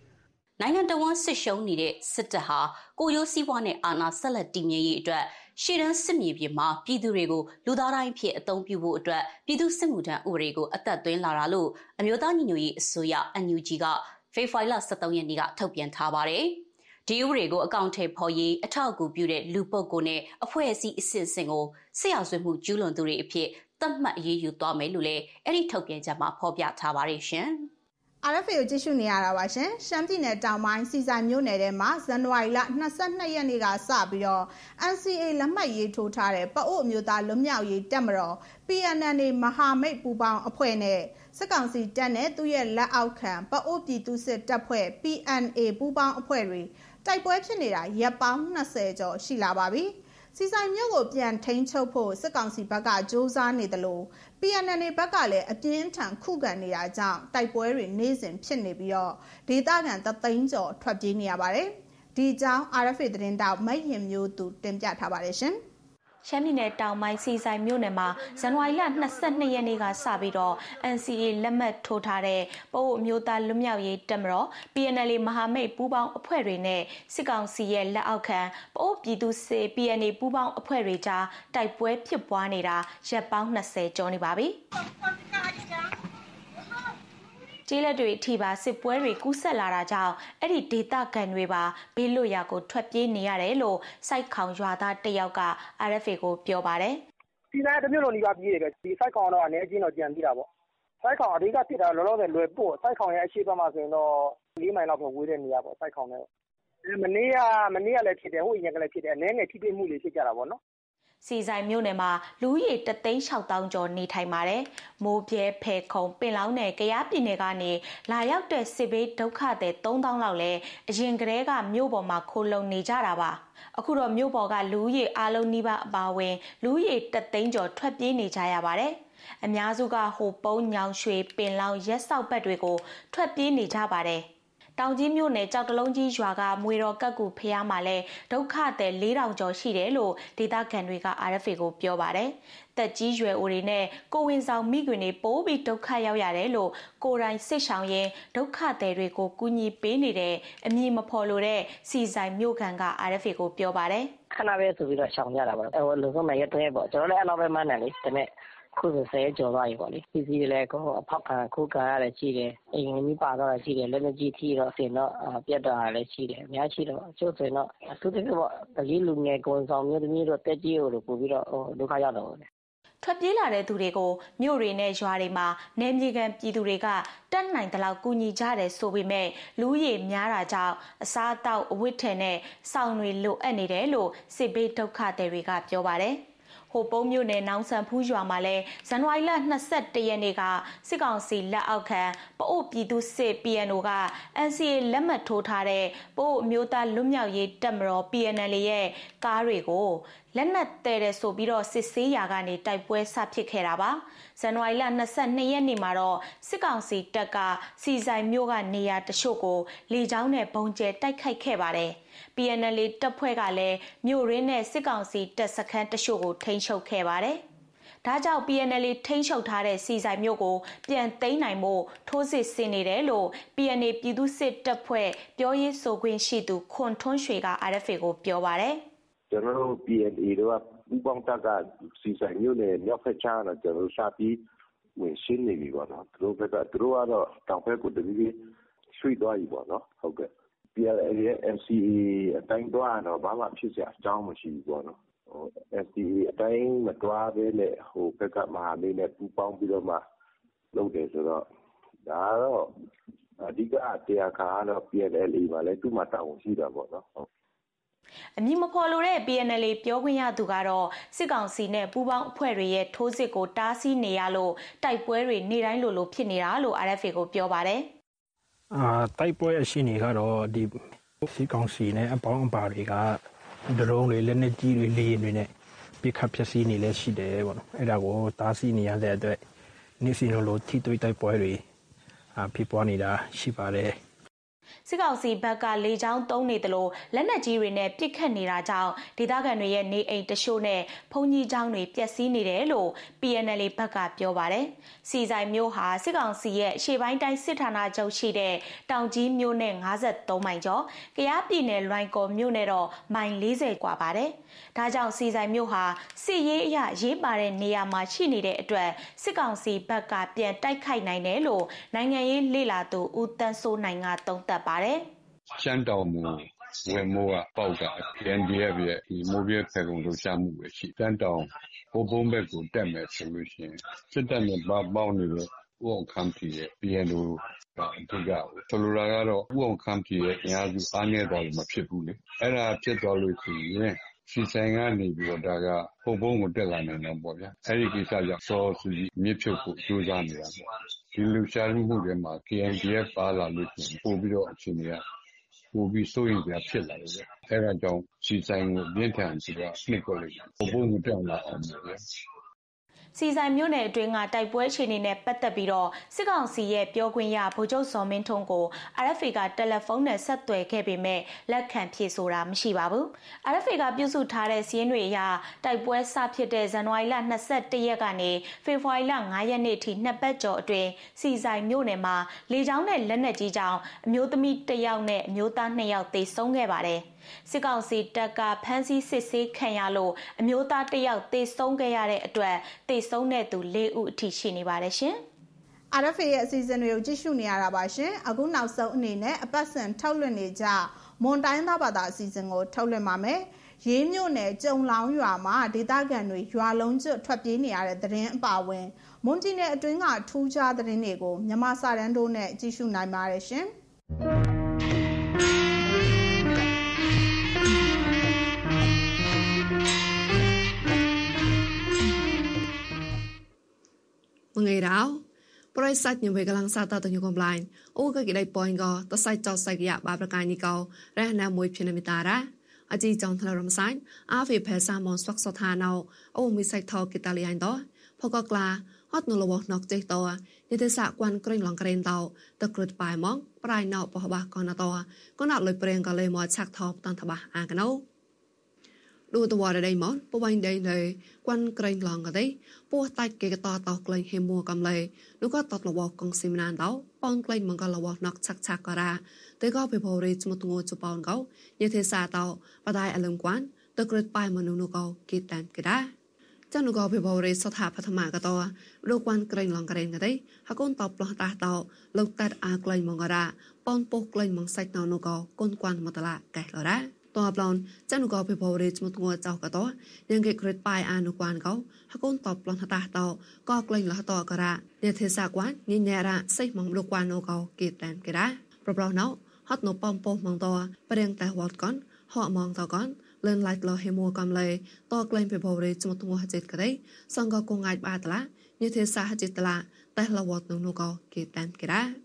နိုင်ငံတော်ဝန်စစ်ရှုံးနေတဲ့စစ်တပ်ဟာကိုရိုးစည်းပွားနဲ့အာဏာဆက်လက်တည်မြဲရေးအတွက်ရှေ့တန်းစစ်မြေပြင်မှာပြည်သူတွေကိုလူသားတိုင်းဖြစ်အသုံးပြုဖို့အတွက်ပြည်သူစစ်မှုထမ်းဥပဒေကိုအသက်သွင်းလာတာလို့အမျိုးသားညီညွတ်ရေးအစိုးရ NUG ကဖေဖော်ဝါရီလ23ရက်နေ့ကထုတ်ပြန်ထားပါတယ်။ ဒီဥပဒေကိုအကောင့်ထဲပေါ်ရေးအထောက်အကူပြုတဲ့လူပုဂ္ဂိုလ်နဲ့အဖွဲ့အစည်းအစစ်အစင်ကိုဆရာဆွေမှုကျူးလွန်သူတွေအဖြစ်သတ်မှတ်အရေးယူသွားမယ်လို့လည်းအဲ့ဒီထုတ်ပြန်ချက်မှာဖော်ပြထားပါတယ်ရှင်။ RFA ကိုကြည့်ရှုနေရတာပါရှင်။ရှမ်းပြည်နယ်တောင်ပိုင်းစီဆိုင်မြို့နယ်ထဲမှာဇန်နဝါရီလ22ရက်နေ့ကစပြီးတော့ NCA လက်မှတ်ရေးထိုးထားတဲ့ပအို့အမျိုးသားလွတ်မြောက်ရေးတပ်မတော် PNN မဟာမိတ်ပူပေါင်းအဖွဲ့နဲ့ စစ်ကောင်စီတပ်နဲ့သူ့ရဲ့လက်အောက်ခံပအို့ပြည်သူစစ်တပ်ဖွဲ့ PNA ပူပေါင်းအဖွဲ့တွေတိုက်ပွဲဖြစ်နေတာရပ်ပေါင်း20ကျော်ရှိလာပါပြီ။စီဆိုင်မြို့ကိုပြန်ထိန်းချုပ်ဖို့စစ်ကောင်စီဘက်ကစ조사နေတယ်လို့ PNN ဘက်ကလည်းအပြင်းထန်ခုခံနေတာကြောင့်တိုက်ပွဲတွေနေ့စဉ်ဖြစ်နေပြီးတော့ဒေသခံသသိန်းကျော်ထွက်ပြေးနေရပါတယ်။ဒီကြောင်း RFA သတင်းတောက်မတ်ရင်မျိုးသူတင်ပြထားပါတယ်ရှင်။ ရှမ်းပြည်နယ်တောင်ပိုင်းစီဆိုင်မြို့နယ်မှာဇန်နဝါရီလ22ရက်နေ့ကစပြီးတော့ NCA လက်မှတ်ထိုးထားတဲ့ပို့အမျိုးသားလွတ်မြောက်ရေးတပ်မတော် PNL မဟာမိတ်ပူးပေါင်းအဖွဲ့တွေနဲ့စစ်ကောင်စီရဲ့လက်အောက်ခံပို့ပြည်သူစစ် PNA ပူးပေါင်းအဖွဲ့တွေကြားတိုက်ပွဲဖြစ်ပွားနေတာရက်ပေါင်း20ကျော်နေပါပြီ။ ကျေးလက်တွေအထိပါစစ်ပွဲတွေကူးဆက်လာတာကြောင့်အဲ့ဒီဒေသခံတွေပါဘေးလွတ်ရာကိုထွက်ပြေးနေရတယ်လို့စိုက်ခေါင်ရွာသားတယောက်က RFA ကိုပြောပါတယ်။ဒီတိုင်းတစ်မျိုးလုံးဒီပါပြေးတယ်ပဲဒီစိုက်ခေါင်တော့အနေချင်းတော့ကြံပြီးတာပေါ့။စိုက်ခေါင်အဓိကဖြစ်တာလောလောဆယ်လွယ်ပို့စိုက်ခေါင်ရဲ့အရှိဘက်မှာဆိုရင်တော့၄မိုင်လောက်ပဲဝေးတဲ့နေရာပေါ့စိုက်ခေါင်နဲ့မနေ့ကမနေ့ကလည်းဖြစ်တယ်ဟိုအရင်ကလည်းဖြစ်တယ်အနေနဲ့ထိတွေ့မှုတွေဖြစ်ကြတာပေါ့နော် စီဆိုင်မြို့နယ်မှာလူဦးရေ36000ကျော်နေထိုင်ပါတယ်။မိုးပြဲဖဲခုံပင်လောင်းနယ်ကရားပြည်နယ်ကနေလာရောက်တဲ့စစ်ဘေးဒုက္ခသည်3000လောက်လည်းအရင်ကတည်းကမြို့ပေါ်မှာခိုလုံနေကြတာပါ။အခုတော့မြို့ပေါ်ကလူဦးရေအလုံးနီးပါးအပါအဝင်လူဦးရေ300ကျော်ထွက်ပြေးနေကြရပါတယ်။အများစုကဟိုပုံးညောင်ရွှေပင်လောင်းရက်ဆောက်ဘက်တွေကိုထွက်ပြေးနေကြပါတယ်။ တောင်ကြီးမြို့နယ်ကြောက်တလုံးကြီးရွာကမွေတော်ကက်ကူဖျားမှာလဲဒုက္ခသည်4000ကျော်ရှိတယ်လို့ဒေသခံတွေက RFA ကိုပြောပါတယ်။တက်ကြီးရွယ်အိုတွေနဲ့ကိုဝင်ဆောင်မိခွင်တွေပိုးပြီးဒုက္ခရောက်ရတယ်လို့ကိုရိုင်းစစ်ဆောင်ရင်ဒုက္ခသည်တွေကိုကူညီပေးနေတဲ့အမည်မဖော်လို့တဲ့စီဆိုင်မြို့ခံက RFA ကိုပြောပါတယ်။ခဏပဲဆိုပြီးတော့ရှောင်ကြတာပေါ့။အဲလုံဆုံးမဲ့ရတဲ့ပေါ့ကျွန်တော်လည်းအဲ့လိုပဲမှန်းတယ်လေ။ဒါပေမဲ့ ခုဆိုဆယ်ကျော်သွားပြီပေါ့လေ ပစ္စည်းတွေလည်းကိုအဖောက်ခံခုခံရတယ်ရှိတယ် အိမ်ကြီးပါတော့ရှိတယ် လက်မကြီးထီတော့ အစင်တော့ပြတ်တော့လည်း ရှိတယ် အများရှိတော့ကျိုးဆိုရင်တော့ အထူးသဖြင့်ပေါ့တကြီးလူငယ် ကိုဆောင်မျိုးသမီးတို့တက်ကြီးတို့ပို့ပြီးတော့ ဒုက္ခရောက်တော့တယ်ထွက်ပြေးလာတဲ့သူတွေကို မြို့တွေနဲ့ ရွာတွေမှာနေမြေကန်ပြည်သူတွေက တတ်နိုင်သလောက် ကူညီကြတယ်ဆိုပေမဲ့လူရည်များတာကြောင့် အစားအသောက် အဝတ်ထည်နဲ့ စောင်တွေ လိုအပ်နေတယ်လို့ စစ်ဘေးဒုက္ခသည်တွေက ပြောပါတယ်။ ဟိုပုံးမြို့နယ်နောင်ဆန်ဖူးရွာမှာလဲဇန်နဝါရီလ22ရက်နေ့ကစစ်ကောင်စီလက်အောက်ခံပအို့ပြည်သူစစ် PNO က NCA လက်မှတ်ထိုးထားတဲ့ပို့အမျိုးသားလွတ်မြောက်ရေးတပ်မတော် PNL ရဲ့ကားတွေကို လက်နက်တဲတဲ့ဆိုပြီးတော့စစ်ဆေးရာကနေတိုက်ပွဲဆဖြစ်ခဲ့တာပါဇန်နဝါရီလ22ရက်နေ့မှာတော့စစ်ကောင်စီတပ်ကစီဆိုင်မြို့ကနေရာတချို့ကိုလေကြောင်းနဲ့ပုံကျဲတိုက်ခိုက်ခဲ့ပါတယ် PNL တပ်ဖွဲ့ကလည်းမြို့ရင်းနဲ့စစ်ကောင်စီတပ်စခန်းတချို့ကိုထိန်းချုပ်ခဲ့ပါတယ်ဒါကြောင့် PNL ထိန်းချုပ်ထားတဲ့စီဆိုင်မြို့ကို ပြန်သိမ်းနိုင်မှုထိုးစစ်ဆင်နေတယ်လို့ PNL ပြည်သူစစ်တပ်ဖွဲ့ပြောရေးဆိုခွင့်ရှိသူခွန်ထွန်းရွှေက RFA ကိုပြောပါတယ် ကျွန်တော်တို့ PNA တို့က ပူးပေါင်းတပ်ကစီဆိုင်မြို့နယ် မြောက်ဖက်ခြမ်းတော့ကျွန်တော်တို့ရှာပြီး ဝင်ရှင်းနေပြီပေါ့နော် သူတို့ဘက်က သူတို့ကတော့ တောင်ဘက်ကိုတပည့်ကြီးရွှေ့သွားပြီပေါ့နော် ဟုတ်ကဲ့ PLA ရဲ့ MCA အတိုင်းသွားတော့ ဘာမှ ဖြစ်စရာအကြောင်းမရှိဘူးပေါ့နော်ဟို SDA အတိုင်းမတွားဘဲနဲ့ ဟိုဘက်က မဟာမိတ်နဲ့ ပူးပေါင်းပြီးတော့မှ လုပ်တယ်ဆိုတော့ ဒါတော့ အဓိက တရားခါကတော့ PLA မှာလည်း သူ့မှာ တာဝန်ရှိတာပေါ့နော်ဟုတ် အမည်မဖော်လိုတဲ့ PNL ပြောခွင့်ရသူကတော့စစ်ကောင်စီနဲ့ပူးပေါင်းအဖွဲ့တွေရဲ့ထိုးစစ်ကိုတားဆီးနေရလို့တိုက်ပွဲတွေနေတိုင်းလိုလိုဖြစ်နေတာလို့ RFA ကိုပြောပါတယ်။အာတိုက်ပွဲအရှိနေကတော့ဒီစစ်ကောင်စီနဲ့အပေါင်းအပါတွေကဒရုန်းတွေလက်နက်ကြီးတွေလေယာဉ်တွေနဲ့ပြစ်ခတ်ဖျက်ဆီးနေလဲရှိတယ်ပေါ့နော်။အဲ့ဒါကိုတားဆီးနေရတဲ့အတွက်နေ့စဉ်လိုလိုထိတွေ့တိုက်ပွဲတွေအာဖြစ်ပွားနေတာရှိပါတယ်။ စစ်ကောင်စီဘက်ကလေကြောင်းသုံးနေတယ်လို့လက်နက်ကြီးတွေနဲ့ပစ်ခတ်နေတာကြောင့်ဒေသခံတွေရဲ့နေအိမ်တချို့နဲ့ဘုံကြီးကျောင်းတွေပျက်စီးနေတယ်လို့ PNL ဘက်ကပြောပါတယ်။စီဆိုင်မျိုးဟာစစ်ကောင်စီရဲ့ရှေ့ပိုင်းတိုင်းစစ်ဌာနချုပ်ရှိတဲ့တောင်ကြီးမြို့နဲ့53မိုင်ကျော်၊ကယားပြည်နယ်လွိုင်ကော်မြို့နဲ့တော့မိုင်40กว่าပါတယ်။ ဒါကြောင့်စီဆိုင်မျိုးဟာစစ်ရေးအရရေးပါတဲ့နေရာမှာရှိနေတဲ့အတွက်စစ်ကောင်စီဘက်ကပြန်တိုက်ခိုက်နိုင်တယ်လို့နိုင်ငံရေးလေလာသူဦးတန်းစိုးနိုင်ကသုံးသပ်ပါတယ်။ရှမ်းတောင်မူဝင်မိုးကပေါက်က PNDF ရဲ့ဒီမိုးပြဲဖယ်ကုံလှုပ်ရှားမှုပဲရှိရှမ်းတောင်ဘိုးဘုံဘက်ကိုတက်မယ်ဆိုလို့ရှိရင်စစ်တပ်နဲ့ပေါင်းနေတဲ့ဥအောင်ခမ်းပြည်ရဲ့ PNO ကအဓိကဆိုလိုတာကတော့ဥအောင်ခမ်းပြည်ရဲ့အင်အားစုအားနည်းသွားလို့မဖြစ်ဘူးလေအဲ့ဒါဖြစ်သွားလို့ရှိရင် စီဆိုင်ကနေပြီးတော့ ဒါကဘုံဘုံကို တက်လာနိုင်တော့ပေါ့ဗျာ အဲ့ဒီကိစ္စကြောင့်စောစုကြီးမြစ်ဖြုတ်ဖို့ ကြိုးစားနေတာပေါ့ ဒီလူရှားမှုတွေမှာ KNDF ပါလာလို့ရှိရင် ပို့ပြီးတော့ အချိန်ကြီးပိုပြီး စိုးရင်ပြဖြစ်လာတယ်။အဲဒါကြောင့်စီဆိုင်ကိုပြင်းထန်ပြီးတော့နှိပ်ကွက်လိုက်။ဘုံဘုံပြောင်းလာအောင်ပဲ။ စီဆိုင်မြို့နယ်အတွင်းကတိုက်ပွဲအခြေအနေနဲ့ပတ်သက်ပြီးတော့စစ်ကောင်စီရဲ့ပြောခွင့်ရဗိုလ်ချုပ်စော်မင်းထွန်းကို RFA ကတယ်လီဖုန်းနဲ့ဆက်သွယ်ခဲ့ပေမဲ့လက်ခံဖြေဆိုတာမရှိပါဘူး။ RFA ကပြုစုထားတဲ့စီးရင်တွေအရတိုက်ပွဲစဖြစ်တဲ့ဇန်နဝါရီလ22ရက်ကနေဖေဖော်ဝါရီလ9ရက်နေ့ထိနှစ်ပတ်ကျော်အတွင်းစီဆိုင်မြို့နယ်မှာလေကြောင်းနဲ့လက်နက်ကြီးကြောင့်အမျိုးသမီး1ယောက်နဲ့အမျိုးသား2ယောက်သေဆုံးခဲ့ပါတယ်။ စစ်ကောင်စီတပ်ကဖမ်းဆီးစစ်ဆေးခံရလို့အမျိုးသားတယောက်သေဆုံးခဲ့ရတဲ့အတွက်သေဆုံးတဲ့သူ၄ဦးအထိရှိနေပါတယ်ရှင်။ RFA ရဲ့အစီအစဉ်တွေကိုကြည့်ရှုနေရတာပါရှင်။အခုနောက်ဆုံးအနေနဲ့အပတ်စဉ်ထုတ်လွှင့်နေကြမွန်တိုင်းသားဘာသာအစီအစဉ်ကိုထုတ်လွှင့်ပါမယ်။ရေးမြို့နယ်ကြုံလောင်းရွာမှာဒေသခံတွေရွာလုံးကျွတ်ထွက်ပြေးနေရတဲ့သတင်းအပါဝင်မွန်ပြည်နယ်အတွင်းကထူးခြားသတင်းတွေကိုမြန်မာစာတန်းတို့နဲ့ကြည့်ရှုနိုင်ပါတယ်ရှင်။ មងៃរោប្រិស័តញវេកលាំងសាតតញកំឡាញ់អូកកិដៃប៉ងកតសៃចោសៃកយ៉ាបាប្រកាយនីកោរះណាមួយភិនមិតារ៉ាអជីចងថ្លរំសាញ់អាហ្វេផែសាមនស្វកសថាណៅអូមីសៃថោកិតាលីយ៉ៃតផកក្លាហត់នៅលវណកចេះតយទេសាគួនក្រេងឡងក្រេនតតក្រុតបាយម៉ងប្រៃណោបបះកនតក៏ណាត់លុយព្រៀងក៏លេមកឆាក់ថបតនតបះអាកណោ ឌូតវ៉ាដៃម៉នពវៃដៃណេគួនក្រេងឡងកដៃពោះតាច់គេកតតក្លែងហេមួកំលេនោះក៏តតលវកងស៊ីមណានតប៉ងក្លែងមកក៏លវណកឆាក់ឆាក់ក៏រ៉ាតែក៏ពីភោរីចមុតងូចប៉ងកោយទេសាតបដៃអលឹមគួនតក្រុតបាយមនុនោះក៏គេតានគេដែរចានុកោភិបរិសថាបឋមកតលោកវ៉ាន់ក្រែងឡងក្រែងកទេហកូនតបផ្លោះតាតោលោកតាត់អាក្លែងមករាប៉នពុះក្លែងមកសាច់ណោនកោកូនគួនមតឡាកែលរ៉ា តបឡនចានុកោភិបរិស្មុតងចៅកតយ៉ាងគេក្រេតប៉ៃអានុគួនកោហកូនតបផ្លោះតាតោក៏ក្លែងលះតករ៉ានេទេសាគួនញញរ៉ាសៃមកលោកគួននកោគេតានគេរ៉ាប្រប្រោណោហត់នៅបំពុះមកតប្រៀងតែវត្តកនហកមងតកនលឿនឡាច់លោហេមួកំលេតក្លែងពីបរិចមទងហចិត្តក្តីសង្កកងអាចបាតឡាញទេសាហចិត្តឡាតែលវតននោះក៏គេតានគេរ៉ា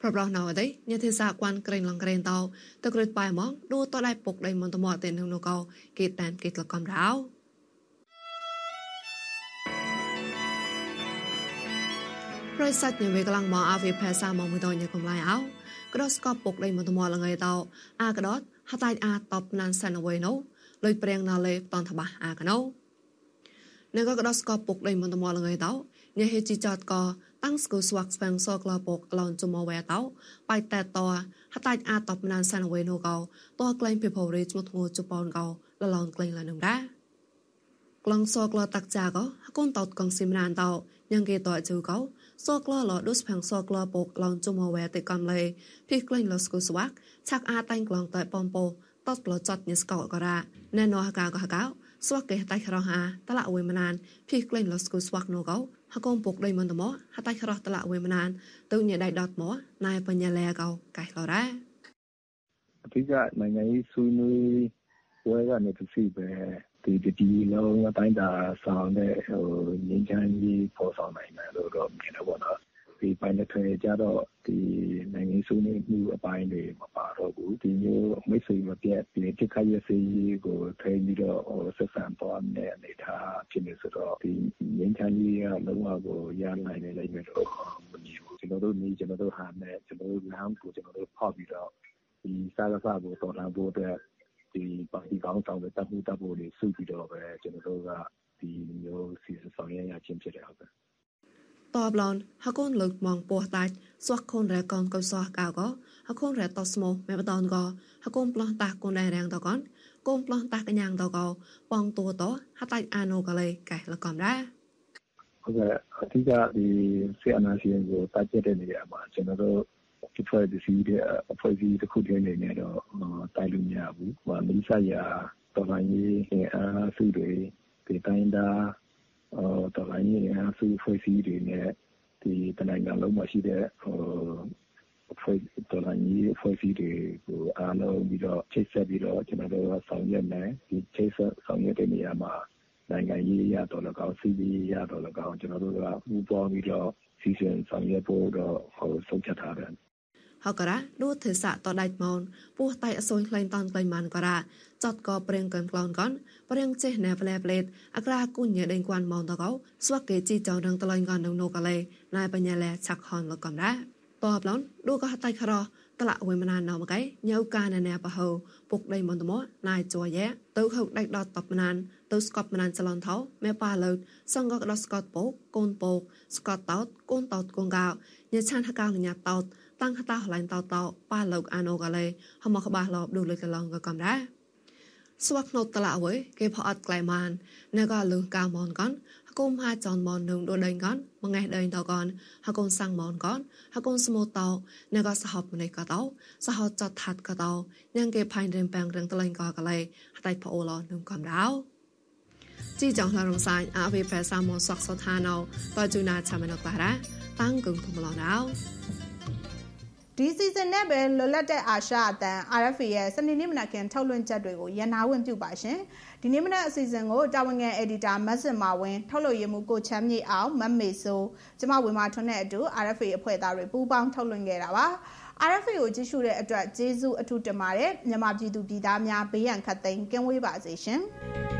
ប្រប្រោះណៅអីញទេសាគួនក្រែងឡងក្រែងតោតក្រិតបាយមកឌូតដៃពុកដៃមន្តមកទេនឹងនោះក៏គេតានគេតលកំរោប្រិស័តញវេកឡងមកអាវីផេសាមកមួយតញកំឡៃអោក្រសកពុកដៃមន្តមកលងៃតោអាកដតហតៃអាតបណានសានអវេណូលុយព្រៀងណាលេតនតបះអាកណូនៅក៏កដោះស្កពុកដៃមន្តមលងៃតោញ៉េហេជីចតក៏ តាំងស្គូស្វាក់ស្វាំងសក្លាពុកឡនជុំវែតោបៃតែតហតៃអាតបណានសានអវេណូកោតក្លែងពីភរិជមុតងូជប៉ុនកោលឡនក្លែងលនឹងដែរក្លងសក្លាតាក់ចាក៏ហកូនតោតកងស៊ីមរានតោញ៉ងគេតោជូកោសក្លាឡដូស្ផាំងសក្លាពុកឡនជុំវែតិកំលេភីក្លែងលស្គូស្វាក់ឆាក់អាតាញ់ក្លងតៃបំពោតតលចត់ញស្កោក៏រ៉ាណែណោះកៅក៏កៅស្វាក់គេតៃក្រោះហាតឡាអួយមណានភីក្លែងលស្គូស្វាក់នូកោ ហកុំពុកដៃមន្តមហតៃក្រោះតឡាអួយមណានទៅញ៉ដៃដតមណៃបញ្ញាលែកោកៃឡរ៉ាអធិកနိုင်ငံရေးဆွေးနွေးပွဲကနေတစ်စီပဲဒီဒီလုံးအတိုင်းတာဆောင်တဲ့ဟိုငင်းချမ်းကြီးပေါ်ဆောင်နိုင်တယ်လို့တော့မြင်တော့ပေါ့နော် ဒီပိုင်းတစ်ထဲကြတော့ ဒီနိုင်ငံဆွေးနွေးမှုအပိုင်းတွေ မပါတော့ဘူး ဒီမျိုး မိတ်ဆွေမပြတ်ဒီတစ်ခါရစီကို ထိပြီးတော့ဟိုဆက်ဆံသွားတဲ့ အနေထားဖြစ်နေဆိုတော့ ဒီငင်းချမ်းကြီးက လုံးဝကို ရနိုင်နေလိမ့်မယ်တော့မမြင်ဘူး ကျွန်တော်တို့နေကျွန်တော်တို့ဟာနဲ့ ကျွန်တော်တို့လမ်းကို ကျွန်တော်တို့ဖောက်ပြီးတော့ ဒီစားရဖကို တော်လှန်ဖို့အတွက် ဒီပါတီကောင်းဆောင်တဲ့တပ်မှုတပ်ဖို့တွေ စုပြီးတော့ပဲ ကျွန်တော်တို့က ဒီမျိုး စီစဉ်ဆောင်ရွက်ရခြင်းဖြစ်တယ်ဟုတ်ကဲ့ តបឡនហកូនលើកម៉ងពោះតាច់សោះខូនរែកងកោសោះកៅកោហកូនរែតស្មោមែបតនកោហកូនប្លោះតាកូនដែររាំងតកនកូនប្លោះតាកញ្ញាងតកោបងតួតហតៃអានូកលេកែលកំដែរဟုတ်ကအဓိကဒီဆီအနာရှင်ကိုတာကျက်တဲ့နေရာမှာကျွန်တော်တို့ဒီဖွဲ့ဒီစီတဲ့အဖွဲ့ကြီးတစ်ခုတည်းနေနေတော့တိုက်လို့မရဘူး။ဟိုမလိစာရာတော်လိုင်းရေးအားစုတွေဒီတိုင်းသား တော်လှန်ရေးအင်အားစု အဖွဲ့အစည်းတွေနဲ့ တနိုင်ငံလုံးမှာရှိတဲ့ တော်လှန်ရေးအဖွဲ့အစည်းတွေကို အားလုံးပြီးတော့ ချိတ်ဆက်ပြီးတော့ ကျနော်တို့ ဆောင်ရွက်မယ်။ဒီချိတ်ဆက်ဆောင်ရွက်တဲ့နေရာမှာ နိုင်ငံရေးအရသော်လည်းကောင်း၊စစ်ရေးအရသော်လည်းကောင်း ကျနော်တို့က ပူးပေါင်းပြီးတော့ စီစဉ်ဆောင်ရွက်ဖို့တော့ ဆုံးဖြတ်ထားတယ် ហករ៉ាលួធ្វើសាក់តដៃម៉ោនពោះតៃអសុយក្លែងតានក្លែងម៉ានក៏រ៉ាចតក៏ព្រៀងកើក្លងកនព្រៀងចេះណែផ្លែផ្លេតអក្រាគុញញ៉ដេងគួនម៉ោនតកោស្វាក់គេជីចောင်းរងតឡៃកននៅនោះក៏លេណៃបញ្ញាលែឆាក់ខនលកំរ៉ាតបឡនឌូក៏តៃខរោតឡាអួយមណានណៅមកៃញៅកាណែបហោពុកដៃមន្តមណៃចួយែទៅខោដៃដតតបមណានទៅស្កប់មណានចលនថោមេប៉ាលើសង្កកដស្កតពោកូនពោកស្កតតោតកូនតោតកូនកៅញ៉ាឆានហកៅញ៉ាតោត តាំងតោឡៃតោតោប៉ាលោកអាណូកលេហមកបាឡបឌូលេកឡងកកំរ៉ាស្វាក់ណូតឡាអើយគេផអត់ក្លៃម៉ានណែក៏លឺកាមនកនហកុំហាចនមននឹងដូដេងកនមងេះដេងតកនហកុំសាំងមនកនហកុំស្មូតោណែក៏សហបម្នៃក៏តោសហចតថាត់ក៏តោញ៉ាងគេផៃរៀងបាំងរៀងតលេងក៏កលេហតៃផអូឡនឹងកំដៅជីចងឡរងសាយអាវីផេសាមនសកសថាណៅតជូណាឆាមណកតារ៉ាតាំងគងទុំឡណៅ ဒီစီဇန်နဲ့ပဲလွတ်လပ်တဲ့အာရှအတန် RFA ရဲ့စနေနေ့မနက်ခင်းထုတ်လွှင့်ချက်တွေကိုရန်နာဝင်ပြုပါရှင်ဒီနေ့မနက်အစီအစဉ်ကိုတာဝန်ခံ editor မတ်စင်မာဝင်းထုတ်လွှင့်ရမှုကိုချမ်းမြေအောင်မတ်မေဆိုကျမဝေမာထွန်းနဲ့အတူ RFA အဖွဲ့သားတွေပူးပေါင်းထုတ်လွှင့်ခဲ့တာပါ RFA ကိုကြည့်ရှုတဲ့အတွက်ကျေးဇူးအထူးတင်ပါတယ်မြန်မာပြည်သူပြည်သားများဘေးရန်ခတ်သိမ်းကင်းဝေးပါစေရှင်။